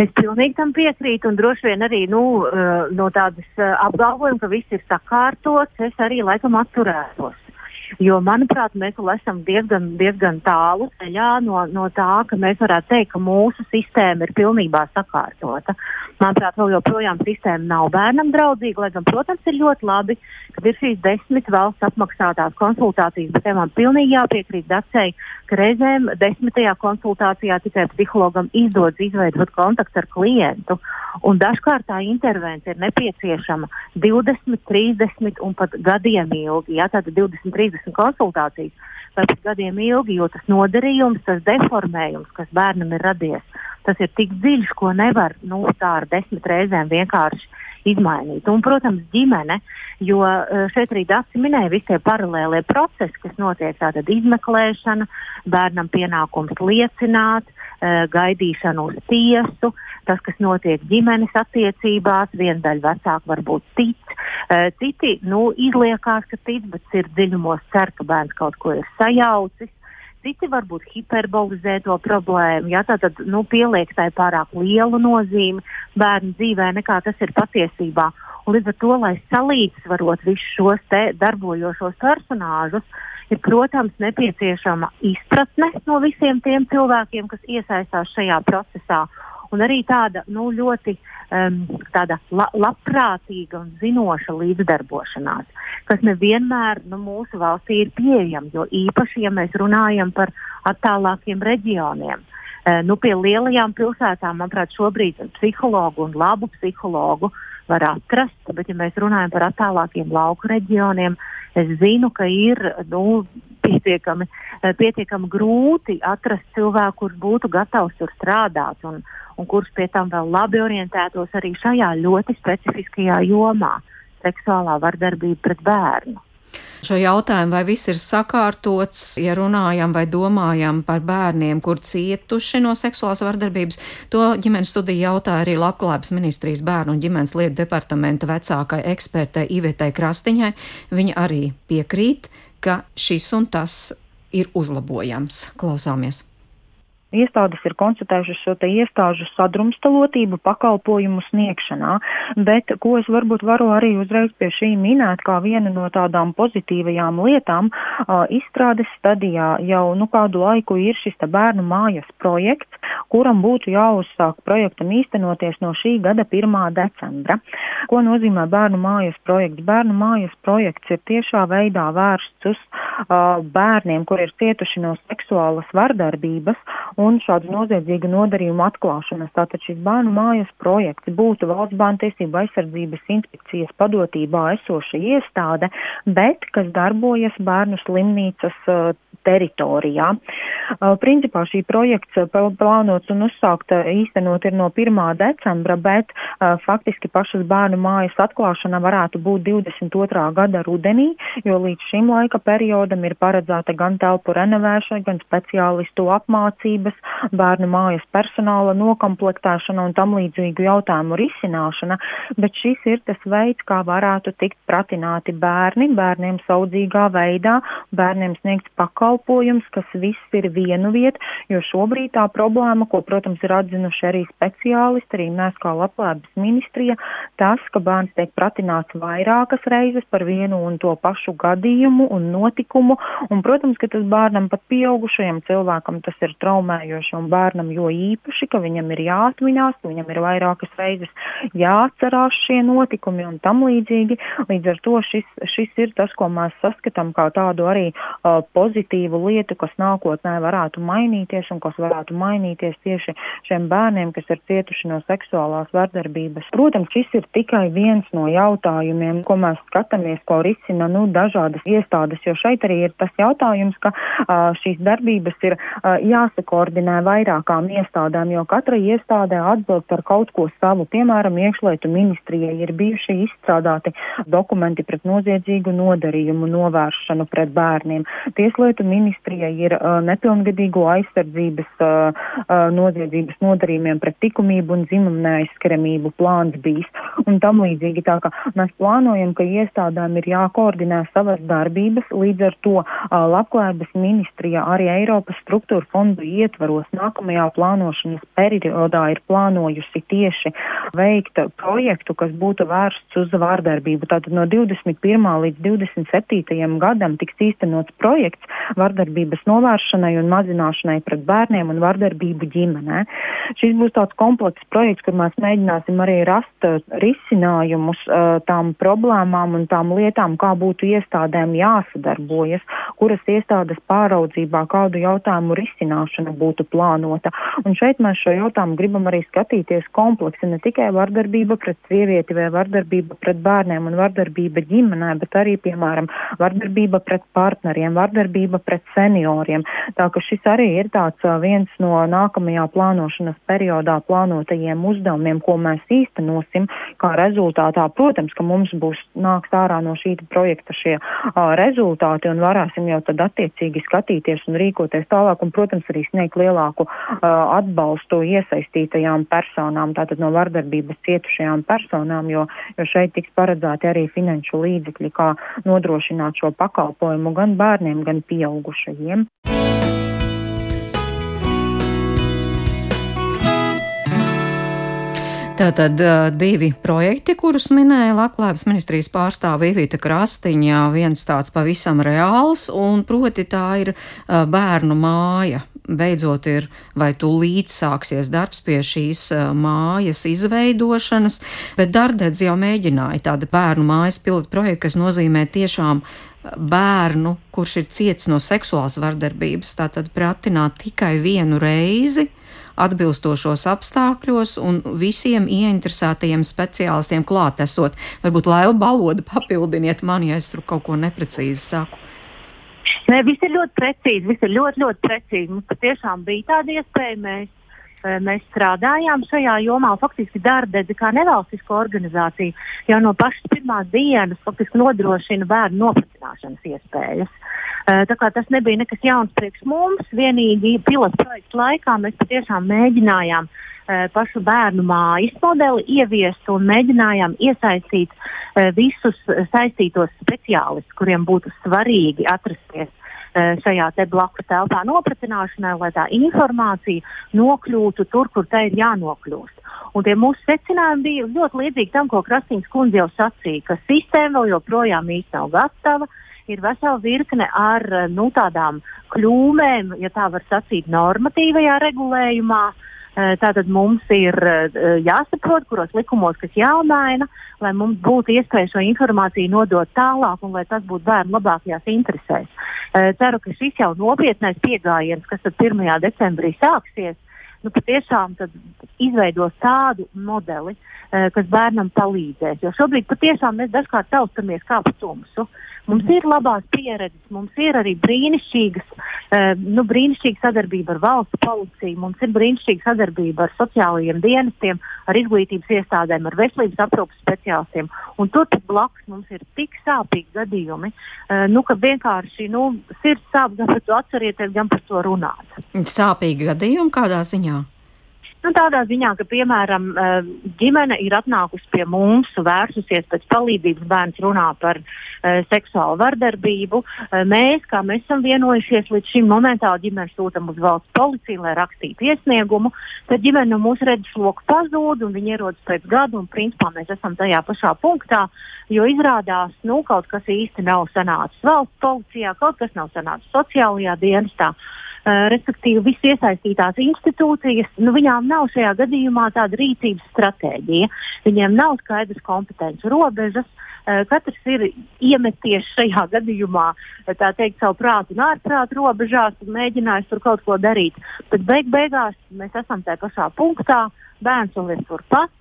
Es pilnīgi tam piekrītu, un droši vien arī nu, eh, no tādas eh, apgalvojuma, ka viss ir sakārtots, es arī laikam atturētos. Jo, manuprāt, mēs vēl esam diezgan, diezgan tālu ceļā no, no tā, ka mēs varētu teikt, ka mūsu sistēma ir pilnībā sakārtota. Manuprāt, vēl joprojām sistēma nav bērnam draudzīga, lai gan, protams, ir ļoti labi, ka ir šīs desmit valsts apmaksātās konsultācijas, bet man pilnīgi jāpiekrīt Dacei, ka reizēm desmitajā konsultācijā tikai psihologam izdodas izveidot kontaktu ar klientu. Un dažkārt tā intervence ir nepieciešama 20, 30 un pat gadiem ilgi. Jā, tātad 20, 30 konsultācijas vai pat gadiem ilgi, jo tas nodarījums, tas deformējums, kas bērnam ir radies, tas ir tik dziļš, ko nevar nu, tā ar desmit reizēm vienkārši izmainīt. Un, protams, ģimene, jo e, šeit arī Dārsa minēja visi tie paralēlie procesi, kas notiek. Tātad izmeklēšana, bērnam pienākums liecināt, e, gaidīšana uz tiesu, tas, kas notiek ģimenes attiecībās, viena daļa vecāku varbūt tic, e, citi nu, izliekās, ka tic, bet sirds dziļumos cer, ka bērns kaut ko ir sajaucis. Citi varbūt hiperbolizē to problēmu, ja tā tad nu, pieliek tai pārāk lielu nozīmi bērnu dzīvē, nekā tas ir patiesībā. Un līdz ar to, lai salīdzvarot visus šos darbojošos personāžus, ir, protams, nepieciešama izpratne no visiem tiem cilvēkiem, kas iesaistās šajā procesā. Un arī tāda nu, ļoti um, tāda la, labprātīga un zinoša līdzdarbošanās kas nevienmēr nu, mūsu valstī ir pieejama. Jo īpaši, ja mēs runājam par attālākiem reģioniem, e, nu, pie lielajām pilsētām, manuprāt, šobrīd psihologu un labu psihologu var atrast, bet, ja mēs runājam par attālākiem lauku reģioniem, es zinu, ka ir nu, pietiekami, e, pietiekami grūti atrast cilvēku, kurš būtu gatavs tur strādāt un, un kurš pie tam vēl labi orientētos arī šajā ļoti specifiskajā jomā seksuālā vardarbība pret bērnu. Šo jautājumu, vai viss ir sakārtots, ja runājam vai domājam par bērniem, kur cietuši no seksuālās vardarbības, to ģimenes studija jautāja arī Labklājības ministrijas bērnu un ģimenes lietu departamenta vecākai ekspertei Ivetai Krastiņai. Viņa arī piekrīt, ka šis un tas ir uzlabojams. Klausāmies! Iestādes ir konstatējušas šo te iestāžu sadrumstalotību pakalpojumu sniegšanā, bet ko es varbūt varu arī uzreiz pie šī minēt kā viena no tādām pozitīvajām lietām, uh, izstrādes stadijā jau nu kādu laiku ir šis te bērnu mājas projekts, kuram būtu jāuzsāk projektam īstenoties no šī gada 1. decembra. Ko nozīmē bērnu mājas projekts? Bērnu mājas projekts ir tiešā veidā vērsts uz uh, bērniem, kur ir cietuši no seksuālas vardarbības un šādu noziedzīgu nodarījumu atklāšanas. Tātad šis bērnu mājas projekts būtu valsts bērnu tiesību aizsardzības inspekcijas padotībā esoša iestāde, bet kas darbojas bērnu slimnīcas uh, teritorijā. Uh, principā šī projekts plānots un uzsākt īstenot ir no 1. decembra, bet faktiski pašas bērnu mājas atklāšana varētu būt 22. gada rudenī, jo līdz šim laika periodam ir paredzēta gan telpu renovēšana, gan speciālistu apmācība apmācības, bērnu mājas personāla nokomplektēšana un tam līdzīgu jautājumu risināšana, bet šis ir tas veids, kā varētu tikt pratināti bērni, bērniem saudzīgā veidā, bērniem sniegts pakalpojums, kas viss ir vienu vietu, jo šobrīd tā problēma, ko, protams, ir atzinuši arī speciālisti, arī mēs kā labklājības ministrija, tas, ka bērns tiek pratināts vairākas reizes par vienu un to pašu gadījumu un notikumu, un, protams, ka tas bērnam pat pieaugušajam cilvēkam tas ir traumē un bērnam jo īpaši, ka viņam ir jāatminās, ka viņam ir vairākas reizes jāatcerās šie notikumi un tam līdzīgi. Līdz ar to šis, šis ir tas, ko mēs saskatām kā tādu arī uh, pozitīvu lietu, kas nākotnē varētu mainīties un kas varētu mainīties tieši šiem bērniem, kas ir cietuši no seksuālās vardarbības. Protams, šis ir tikai viens no jautājumiem, ko mēs skatāmies, ko risina nu, dažādas iestādes, jo šeit arī ir tas jautājums, ka uh, šīs darbības ir uh, jāsakoordinē vairākām iestādēm, jo katra iestādē atbild par kaut ko savu. Piemēram, iekšlietu ministrijai ir bijuši izstrādāti dokumenti pret noziedzīgu nodarījumu novēršanu pret bērniem. Tieslietu ministrijai ir uh, nepilngadīgo aizsardzības uh, uh, noziedzības nodarījumiem pret likumību un dzimumu neaizskaramību plāns bijis un tam līdzīgi. Tā kā mēs plānojam, ka iestādēm ir jākoordinē savas darbības, līdz ar to uh, labklājības ministrija arī Eiropas struktūra fondu ietvaros nākamajā plānošanas periodā ir plānojusi tieši veikt projektu, kas būtu vērsts uz vārdarbību. Tātad no 21. līdz 27. gadam tiks īstenots projekts vardarbības novēršanai un mazināšanai pret bērniem un vardarbību ģimenē. Šis būs tāds komplekss projekts, kur mēs mēģināsim arī rast uh, risinājumus uh, tām problēmām un tām lietām, kā būtu iestādēm jāsadarbojas, kuras iestādes pāraudzībā kādu jautājumu risināšana būtu plānota. Un šeit mēs šo jautājumu gribam arī skatīties kompleksi, ne tikai vardarbība pret sievieti vai vardarbība pret bērniem un vardarbība ģimenē, bet arī, piemēram, vardarbība pret partneriem, vardarbība pret senioriem. Tā ka šis arī ir tāds viens no nākamajā plānošanas periodā plānotajiem uzdevumiem, ko mēs īstenosim, kā rezultātā, protams, ka mums būs nāks ārā no šī projekta šie uh, rezultāti un varēsim jau tad attiecīgi skatīties un rīkoties tālāk un, protams, arī sniegt lielāku uh, atbalstu iesaistītajām personām, tātad no vardarbības cietušajām personām, jo, jo šeit tiks paredzēti arī finanšu līdzekļi, kā nodrošināt šo pakalpojumu gan bērniem, gan pieaugušajiem. Tātad divi projekti, kurus minēja Labklājības ministrijas pārstāve Ivita Krastiņa, viens tāds pavisam reāls, un proti tā ir bērnu māja. Beidzot ir vai tūlīt sāksies darbs pie šīs mājas izveidošanas, bet Dardedz jau mēģināja tādu bērnu mājas pilotu projektu, kas nozīmē tiešām bērnu, kurš ir ciets no seksuālas vardarbības, tātad pratināt tikai vienu reizi atbilstošos apstākļos un visiem ieinteresētajiem speciālistiem klātesot. Varbūt Laila Baloda papildiniet mani, ja es tur kaut ko neprecīzi saku. Nē, viss ir ļoti precīzi, viss ir ļoti, ļoti precīzi. Mums patiešām bija tāda iespēja. Mēs, eh, mēs strādājām šajā jomā, faktiski Dārdedze kā nevalstiska organizācija jau no pašas pirmās dienas faktiski nodrošina bērnu nopratināšanas iespējas. Eh, tā kā tas nebija nekas jauns priekš mums, vienīgi pilotu projekta laikā mēs patiešām mēģinājām uh, pašu bērnu mājas modeli ieviest un mēģinājām iesaistīt uh, visus saistītos speciālistus, kuriem būtu svarīgi atrasties šajā blakus telpā nopratināšanai, lai tā informācija nokļūtu tur, kur tai ir jānokļūst. Un tie mūsu secinājumi bija ļoti līdzīgi tam, ko Krastīns kundze jau sacīja, ka sistēma vēl joprojām īsti nav gatava, ir vesela virkne ar nu, tādām kļūmēm, ja tā var sacīt, normatīvajā regulējumā. Eh, tātad mums ir eh, jāsaprot, kuros likumos kas jāmaina, lai mums būtu iespēja šo informāciju nodot tālāk un lai tas būtu bērnu labākajās interesēs. Ceru, ka šis jau nopietnais pieejams, kas 1. decembrī sāksies, nu, patiešām izveidos tādu modeli, kas bērnam palīdzēs. Jo šobrīd patiešām mēs dažkārt taustamies kā pa tumsu. Mums ir labās pieredzes, mums ir arī brīnišķīgas, uh, nu, brīnišķīga sadarbība ar valsts policiju, mums ir brīnišķīga sadarbība ar sociālajiem dienestiem, ar izglītības iestādēm, ar veselības aprūpas speciālistiem. Un tur blakus mums ir tik sāpīgi gadījumi, uh, nu, ka vienkārši nu, sirds sāp gan par to atcerieties, gan par to runāt. Sāpīgi gadījumi kādā ziņā? Nu, tādā ziņā, ka, piemēram, eh, ģimene ir atnākusi pie mums, vērsusies pēc palīdzības, bērns runā par uh, seksuālu vardarbību. Uh, mēs, kā mēs esam vienojušies līdz šim momentāli, ģimene sūtam uz valsts policiju, lai rakstītu iesniegumu. Tad ģimene no mūsu redzesloka pazūd, un viņi ierodas pēc gada, un principā mēs esam tajā pašā punktā, jo izrādās, nu, kaut kas īsti nav sanācis valsts policijā, kaut kas nav sanācis sociālajā dienestā. Respektīvi visas iesaistītās institūcijas, nu, viņām nav šajā gadījumā tāda rīcības stratēģija. Viņiem nav skaidrs kompetences robežas. Katrs ir iemeties šajā gadījumā, tā teikt, savu prātu un ārprātu robežās un mēģinājis tur kaut ko darīt. Bet beig beigās mēs esam tajā pašā punktā, bērns vēl ir turpat,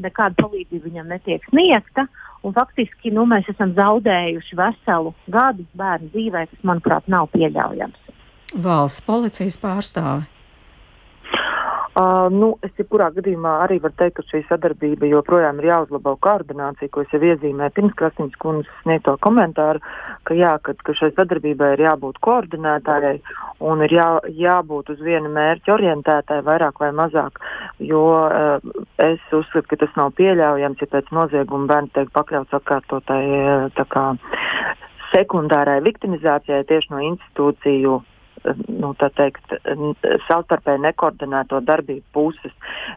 nekāda palīdzība viņam netiek sniegta. Un faktiski nu, mēs esam zaudējuši veselu gadu bērnu dzīvē, kas, manuprāt, nav pieļaujams. Valsts policijas pārstāve. Uh, nu, es jebkurā gadījumā arī varu teikt, ka šī sadarbība joprojām ir jāuzlabo koordinācija, ko es jau iezīmēju pirms Krasīnas kundzes sniegto komentāru, ka, jā, ka, ka šai sadarbībai ir jābūt koordinētājai un ir jā, jābūt uz vienu mērķu orientētai vairāk vai mazāk, jo uh, es uzskatu, ka tas nav pieļaujams, ja pēc nozieguma bērns tiek pakļauts atkārtotai kā, sekundārai viktimizācijai tieši no institūciju nu, teikt, savstarpēji nekoordinēto darbību puses.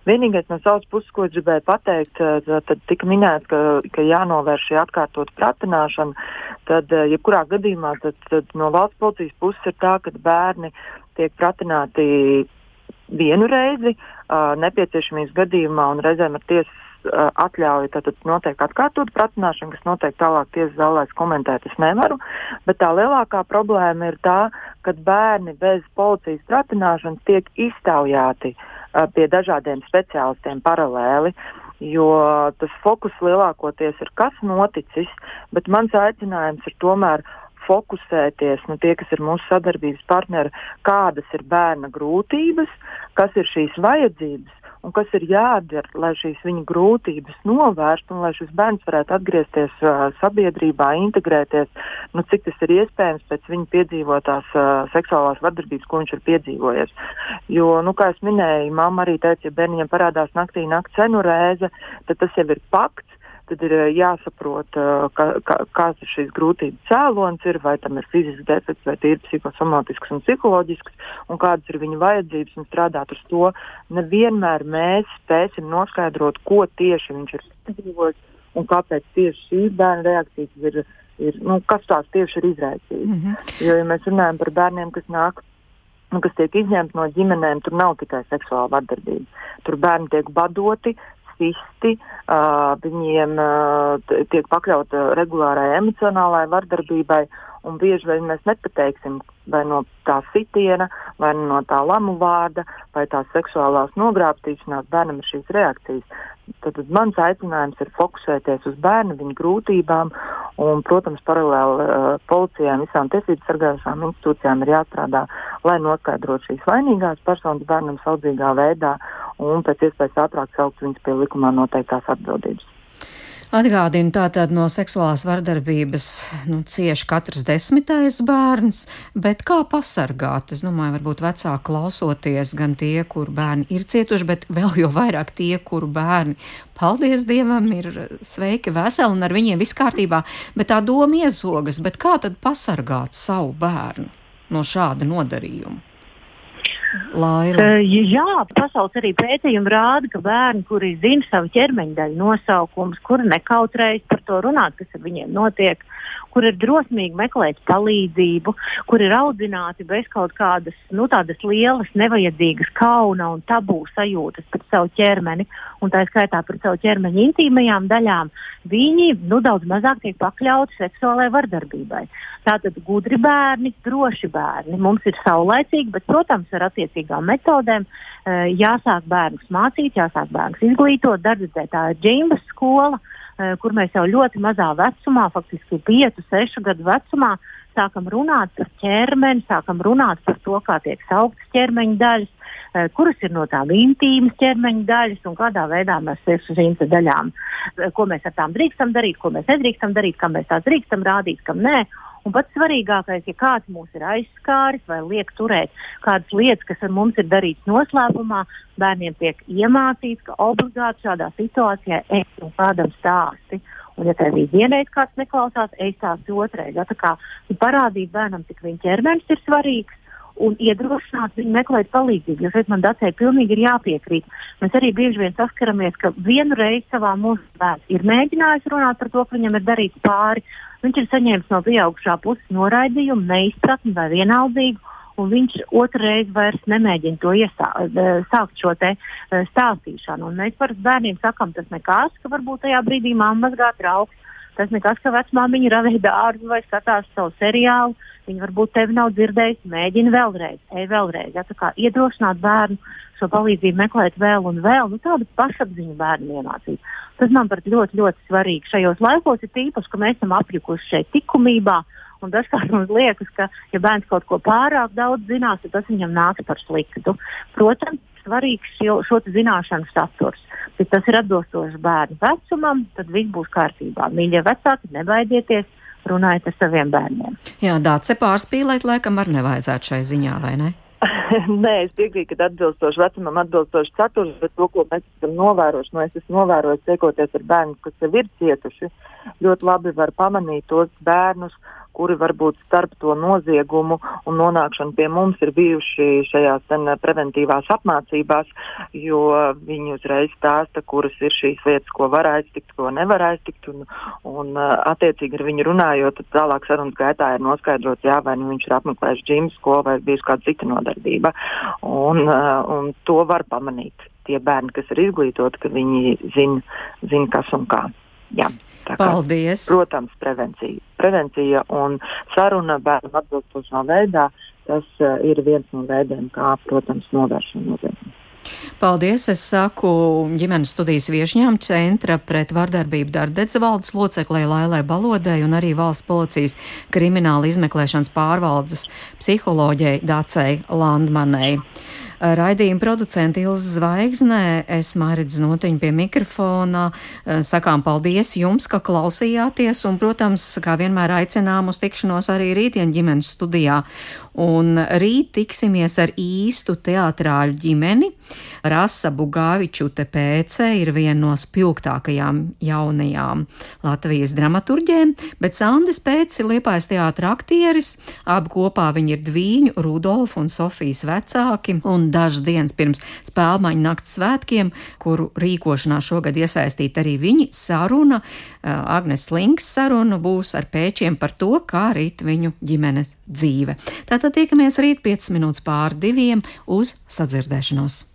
Vienīgais no savas puses, ko gribēju pateikt, tad tika minēts, ka, ka jānovērš šī atkārtot pratināšana. Tad, jebkurā gadījumā, tad, tad no valsts policijas puses ir tā, ka bērni tiek pratināti vienu reizi, nepieciešamības gadījumā un reizēm ar tiesas atļauju, tad notiek atkārtot pratināšana, kas notiek tālāk tiesas zālēs komentēt. Es nevaru, bet tā lielākā problēma ir tā, ka bērni bez policijas pratināšanas tiek iztaujāti uh, pie dažādiem speciālistiem paralēli. Jo tas fokus lielākoties ir kas noticis, bet mans aicinājums ir tomēr fokusēties, nu, tie, kas ir mūsu sadarbības partneri, kādas ir bērna grūtības, kas ir šīs vajadzības, un kas ir jādara, lai šīs viņa grūtības novērstu un lai šis bērns varētu atgriezties uh, sabiedrībā, integrēties, nu, cik tas ir iespējams pēc viņa piedzīvotās uh, seksuālās vardarbības, ko viņš ir piedzīvojis. Jo, nu, kā jau minēju, mamma arī teica, ja bērniem parādās naktī nakts cenu reize, tad tas jau ir pakts tad ir jāsaprot, ka, ka, kāds ir šīs grūtības cēlonis, ir, vai tam ir fizisks defekts, vai ir psihosomatisks un psiholoģisks, un kādas ir viņa vajadzības, un strādāt uz to. Nevienmēr mēs spēsim noskaidrot, ko tieši viņš ir piedzīvojis un kāpēc tieši šī bērna reakcijas ir. ir nu, kas tās tieši ir izraisījis? Mm -hmm. Jo, ja mēs runājam par bērniem, kas nāk nu, kas tiek izņemti no ģimenēm, tur nav tikai seksuāla vardarbība. Tur bērni tiek badoti, sisti, uh, viņiem tiek pakļauta regulārai emocionālai vardarbībai, un bieži vien mēs nepateiksim, vai no tā sitiena, vai no tā lamu vārda, vai tās seksuālās nogrābstīšanās bērnam ir šīs reakcijas. Tad, tad mans aicinājums ir fokusēties uz bērnu, viņa grūtībām, un, protams, paralēli uh, policijām, visām tiesību sargājušām institūcijām ir jāstrādā, lai noskaidrotu šīs vainīgās personas bērnam saudzīgā veidā un pēc iespējas ātrāk saukt viņus pie likumā noteiktās atbildības. Atgādinu, tātad no seksuālās vardarbības nu, cieši katrs desmitais bērns, bet kā pasargāt? Es domāju, varbūt vecāki klausoties gan tie, kur bērni ir cietuši, bet vēl jau vairāk tie, kuru bērni, paldies Dievam, ir sveiki, veseli un ar viņiem viss kārtībā, bet tā doma iezogas, bet kā tad pasargāt savu bērnu no šāda nodarījuma? Laila. Uh, jā, pasaules arī pētījumi rāda, ka bērni, kuri zina savu ķermeņa daļu nosaukumus, kuri nekautrējas par to runāt, kas ar viņiem notiek, kur ir drosmīgi meklēt palīdzību, kur ir audzināti bez kaut kādas nu, lielas, nevajadzīgas kauna un tabū sajūtas par savu ķermeni, un tā skaitā par savu ķermeņa intīmajām daļām, viņi nu, daudz mazāk tiek pakļauti seksuālai vardarbībai. Tātad gudri bērni, droši bērni. Mums ir saulaicīgi, bet, protams, ar attiecīgām metodēm eh, jāsāk bērnus mācīt, jāsāk bērnus izglītot. Darbdzē tā ir džimbas skola. Eh, kur mēs jau ļoti mazā vecumā, faktiski 5, 6 gadu vecumā, sākam runāt par ķermeni, sākam runāt par to, kā tiek sauktas ķermeņa daļas, eh, kuras ir no tām intīmas ķermeņa daļas un kādā veidā mēs uz šīm daļām, eh, ko mēs ar tām drīkstam darīt, ko mēs nedrīkstam darīt, kam mēs tās drīkstam rādīt, kam nē. Un pats svarīgākais, ja kāds mūs ir aizskāris vai liek turēt kādas lietas, kas ar mums ir darīts noslēpumā, bērniem tiek iemācīts, ka obligāti šādā situācijā es un kādam stāsti. Un, ja tev vienreiz kāds neklausās, es stāstu otrais. Ja, tā kā parādīt bērnam, cik viņa ķermenis ir svarīgs, un iedrošināt viņu meklēt palīdzību. Jo šeit man dacē pilnīgi ir jāpiekrīt. Mēs arī bieži vien saskaramies, ka vienu reizi savā mūžā bērns ir mēģinājis runāt par to, ka viņam ir darīts pāri. Viņš ir saņēmis no pieaugušā puses noraidījumu, neizpratni vai vienaldzību. un viņš otrreiz vairs nemēģina to iesā, sākt šo te stāstīšanu. Un mēs par bērniem sakām, tas nekas, ka varbūt tajā brīdī mamma mazgā trauks. Tas nekas, ka vecmāmiņa ravē dārzu vai skatās savu seriālu. Viņa varbūt tevi nav dzirdējusi, mēģina vēlreiz, ej vēlreiz. Ja, kā iedrošināt bērnu šo palīdzību meklēt vēl un vēl, nu, tādu pašapziņu bērnu iemācīt. Tas man pat ļoti, ļoti svarīgi šajos laikos, ir tīpaši, ka mēs esam apjukuši šeit likumībā. Un dažkārt mums liekas, ka, ja bērns kaut ko pārāk daudz zinās, tad tas viņam nāks par sliktu. Protams, svarīgs šo, šo zināšanu saturs. Ja tas ir atbilstoši bērnu vecumam, tad viss būs kārtībā. Mīļie vecāki, nebaidieties! Runājiet ar saviem bērniem. Jā, dāce pārspīlēt, laikam, arī nevajadzētu šai ziņā, vai ne? Nē, es piekrītu, ka atbilstoši vecumam, atbilstoši saturs, bet to, ko mēs esam novērojuši, nu, es esmu novērojis, tiekoties ar bērniem, kas jau ir cietuši, ļoti labi var pamanīt tos bērnus, kuri varbūt starp to noziegumu un nonākšanu pie mums ir bijuši šajās ten, preventīvās apmācībās, jo viņi uzreiz stāsta, kuras ir šīs lietas, ko var aiztikt, ko nevar aiztikt. Un, un attiecīgi ar viņu runājot, tālāk sarunas gaitā ir noskaidrots, jā, vai nu viņš ir apmeklējis džimu skolu vai bijusi kāda cita nodarbība. Un, un to var pamanīt tie bērni, kas ir izglītoti, ka viņi zina, zin, kas un kā. Jā. Kā, Paldies! Protams, prevencija. Prevencija un saruna bērnu atbilstošā veidā, tas uh, ir viens no veidiem, kā, protams, novērst šo noziegumu. Paldies! Es saku ģimenes studijas viešņām centra pret vardarbību Dardedze valdes loceklē Lailai Balodai un arī valsts policijas krimināla izmeklēšanas pārvaldes psiholoģei Dacei Landmanei. Raidījuma producenta Ilza Zvaigznē, es Mairidz Notiņu pie mikrofona. Sakām paldies jums, ka klausījāties un, protams, kā vienmēr aicinām uz tikšanos arī rītdien ģimenes studijā. Un rīt tiksimies ar īstu teatrāļu ģimeni. Rasa Bugāvičute pēce ir viena no spilgtākajām jaunajām Latvijas dramaturģēm, bet Sandis pēc ir liepais teātra aktieris. Abi kopā viņi ir dvīņu, Rudolfa un Sofijas vecāki, un dažas dienas pirms spēlmaņa nakts svētkiem, kuru rīkošanā šogad iesaistīta arī viņi, saruna, Agnes Links saruna būs ar pēčiem par to, kā rīt viņu ģimenes dzīve. Tātad tiekamies rīt 5 minūtes pār diviem uz sadzirdēšanos.